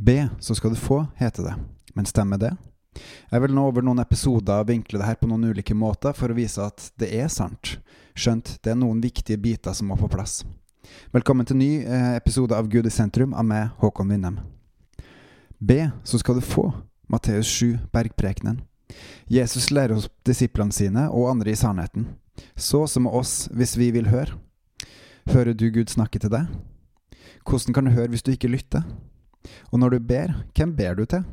Be, så skal du få, heter det. Men stemmer det? Jeg vil nå over noen episoder vinkle det her på noen ulike måter for å vise at det er sant, skjønt det er noen viktige biter som må på plass. Velkommen til ny eh, episode av Gud i sentrum av meg, Håkon Winnem. Be, så skal du få. Matteus 7, Bergprekenen. Jesus lærer oss disiplene sine og andre i sannheten. Så som oss hvis vi vil høre. Hører du Gud snakke til deg? Hvordan kan du høre hvis du ikke lytter? Og når du ber, hvem ber du til?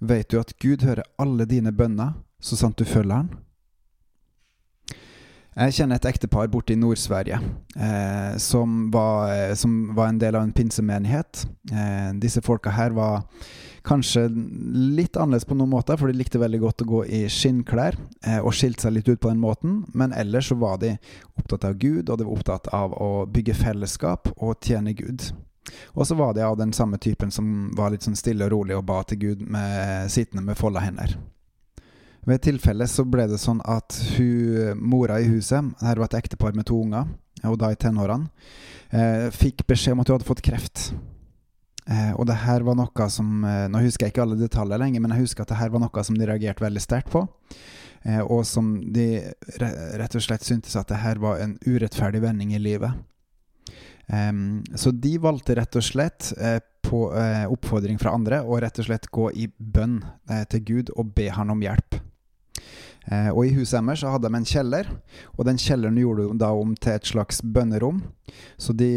Vet du at Gud hører alle dine bønner, så sant du følger Han? Jeg kjenner et ektepar borte i Nord-Sverige eh, som, var, som, var, en del av en pinsemenighet. Eh, disse folka her var kanskje litt annerledes på noen måter, for de likte veldig godt å gå i skinnklær eh, og skilte seg litt ut på den måten. Men ellers så var de opptatt av Gud, og de var opptatt av å bygge fellesskap og tjene Gud. Og så var det av den samme typen som var litt sånn stille og rolig og ba til Gud med, sittende med folda hender. Ved et tilfelle så ble det sånn at hun, mora i huset, her var et ektepar med to unger, og da i tenårene, eh, fikk beskjed om at hun hadde fått kreft. Eh, og det her var noe som eh, Nå husker jeg ikke alle detaljer lenger, men jeg husker at det her var noe som de reagerte veldig sterkt på. Eh, og som de rett og slett syntes at det her var en urettferdig vending i livet. Um, så de valgte rett og slett, uh, på uh, oppfordring fra andre, å rett og slett gå i bønn uh, til Gud og be han om hjelp. Og i huset deres hadde de en kjeller, og den kjelleren gjorde de da om til et slags bønnerom. Så de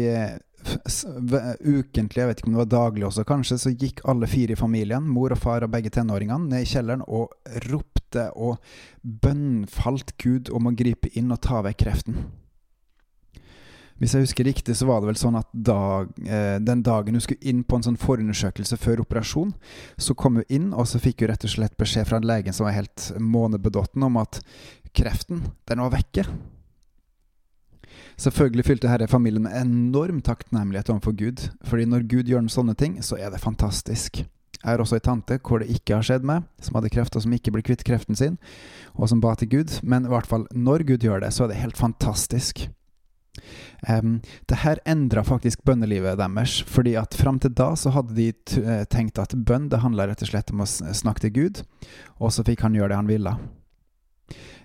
ukentlig, jeg vet ikke om det var daglig også kanskje, så gikk alle fire i familien, mor og far og begge tenåringene, ned i kjelleren og ropte og bønnfalt Gud om å gripe inn og ta vekk kreften. Hvis jeg husker riktig, så var det vel sånn at dag, eh, den dagen hun skulle inn på en sånn forundersøkelse før operasjon, så kom hun inn, og så fikk hun rett og slett beskjed fra en legen som var helt månebedotten, om at kreften, den var vekke. Selvfølgelig fylte herre familien med enorm takknemlighet overfor Gud, fordi når Gud gjør sånne ting, så er det fantastisk. Jeg har også ei tante hvor det ikke har skjedd meg, som hadde kreft og som ikke ble kvitt kreften sin, og som ba til Gud, men i hvert fall når Gud gjør det, så er det helt fantastisk. Um, det her endra faktisk bønnelivet deres, fordi at fram til da så hadde de eh, tenkt at bønn det handla rett og slett om å snakke til Gud, og så fikk han gjøre det han ville.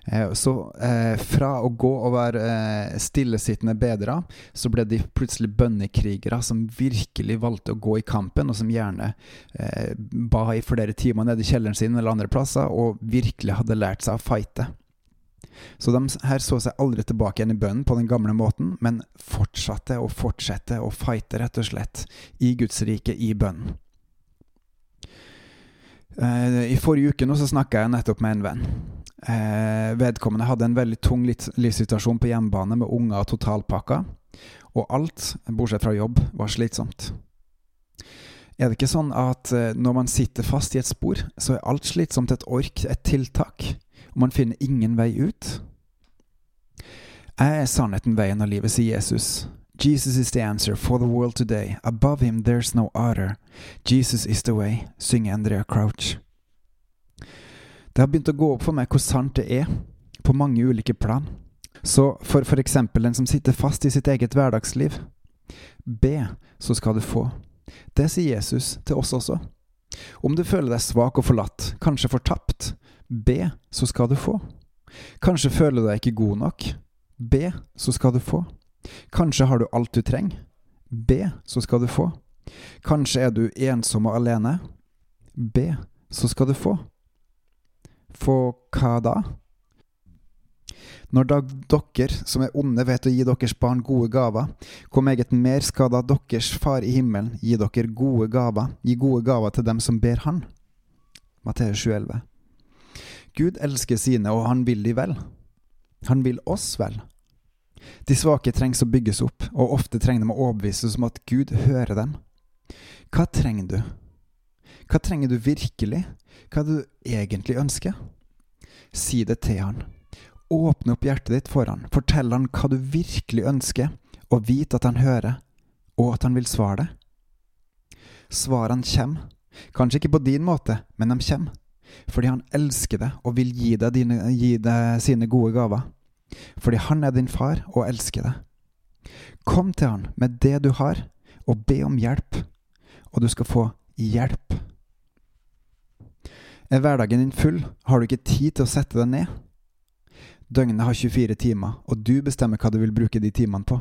Uh, så eh, fra å gå og være eh, stillesittende bedre, så ble de plutselig bønnekrigere som virkelig valgte å gå i kampen, og som gjerne ba i flere timer nede i kjelleren sin eller andre plasser, og virkelig hadde lært seg å fighte. Så de her så seg aldri tilbake igjen i bønnen på den gamle måten, men fortsatte og fortsette å fighte, rett og slett, i Guds rike, i bønnen. Eh, I forrige uke nå så snakka jeg nettopp med en venn. Eh, vedkommende hadde en veldig tung livssituasjon på hjemmebane med unger og totalpakka, og alt, bortsett fra jobb, var slitsomt. Er det ikke sånn at eh, når man sitter fast i et spor, så er alt slitsomt et ork, et tiltak? Og man finner ingen vei ut. Jeg er sannheten, veien og livet, sier Jesus. Jesus is the answer for the world today. Above him there's no other. Jesus is the way, synger Andrea Crouch. Det har begynt å gå opp for meg hvor sant det er, på mange ulike plan. Så for for eksempel den som sitter fast i sitt eget hverdagsliv, be, så skal du få. Det sier Jesus til oss også. Om du føler deg svak og forlatt, kanskje fortapt, Be, så skal du få. Kanskje føler du deg ikke god nok. Be, så skal du få. Kanskje har du alt du trenger. Be, så skal du få. Kanskje er du ensom og alene. Be, så skal du få. Få hva da? Når da dere som er onde vet å gi deres barn gode gaver, hvor meget mer skal da deres far i himmelen gi dere gode gaver, gi gode gaver til dem som ber Han? Matteus 7,11. Gud elsker sine, og han vil de vel. Han vil oss vel. De svake trengs å bygges opp, og ofte trenger de å overbevises om at Gud hører dem. Hva trenger du? Hva trenger du virkelig? Hva er det du egentlig ønsker? Si det til han. Åpne opp hjertet ditt for han. Fortell han hva du virkelig ønsker, og vit at han hører, og at han vil svare deg. Svarene kommer. Kanskje ikke på din måte, men de kommer fordi han elsker deg og vil gi deg, dine, gi deg sine gode gaver. Fordi han er din far og elsker deg. Kom til han med det du har, og be om hjelp, og du skal få hjelp. Er hverdagen din full, har du ikke tid til å sette deg ned. Døgnet har 24 timer, og du bestemmer hva du vil bruke de timene på.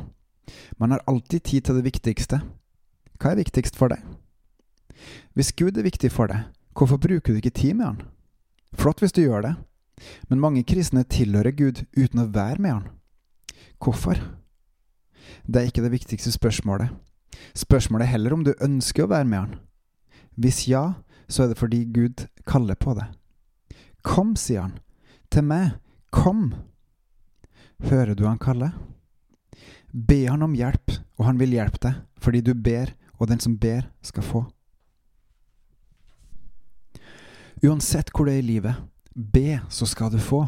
Man har alltid tid til det viktigste. Hva er viktigst for deg? Hvis Gud er viktig for deg, hvorfor bruker du ikke tid med Han? Flott hvis du gjør det, men mange kristne tilhører Gud uten å være med Han. Hvorfor? Det er ikke det viktigste spørsmålet. Spørsmålet er heller om du ønsker å være med Han. Hvis ja, så er det fordi Gud kaller på det. Kom, sier han. Til meg. Kom. Hører du han kalle? Be han om hjelp, og han vil hjelpe deg, fordi du ber, og den som ber, skal få. Uansett hvor det er i livet, be, så skal du få.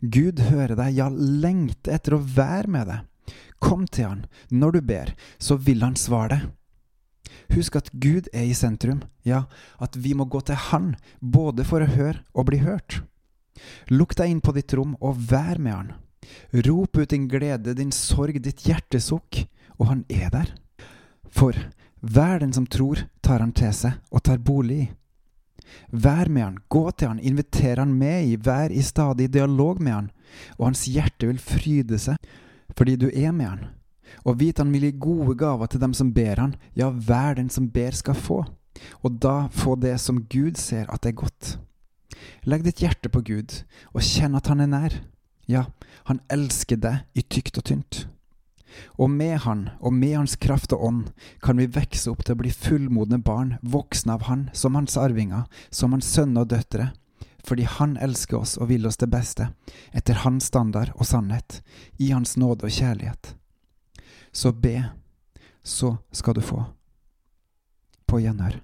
Gud hører deg, ja, lengte etter å være med deg. Kom til han. Når du ber, så vil han svare deg. Husk at Gud er i sentrum, ja, at vi må gå til Han, både for å høre og bli hørt. Lukk deg inn på ditt rom og vær med Han. Rop ut din glede, din sorg, ditt hjertesukk, og Han er der. For hver den som tror, tar Han til seg og tar bolig i. Vær med Han, gå til Han, inviter Han med i, vær i stadig dialog med Han, og Hans hjerte vil fryde seg fordi du er med Han og vit han vil gi gode gaver til dem som ber han, ja, hver den som ber skal få, og da få det som Gud ser at er godt. Legg ditt hjerte på Gud, og kjenn at han er nær. Ja, han elsker deg i tykt og tynt. Og med Han, og med Hans kraft og ånd, kan vi vokse opp til å bli fullmodne barn, voksne av Han, som Hans arvinger, som Hans sønner og døtre, fordi Han elsker oss og vil oss det beste, etter Hans standard og sannhet, i Hans nåde og kjærlighet. Så be, så skal du få. På gjenhør.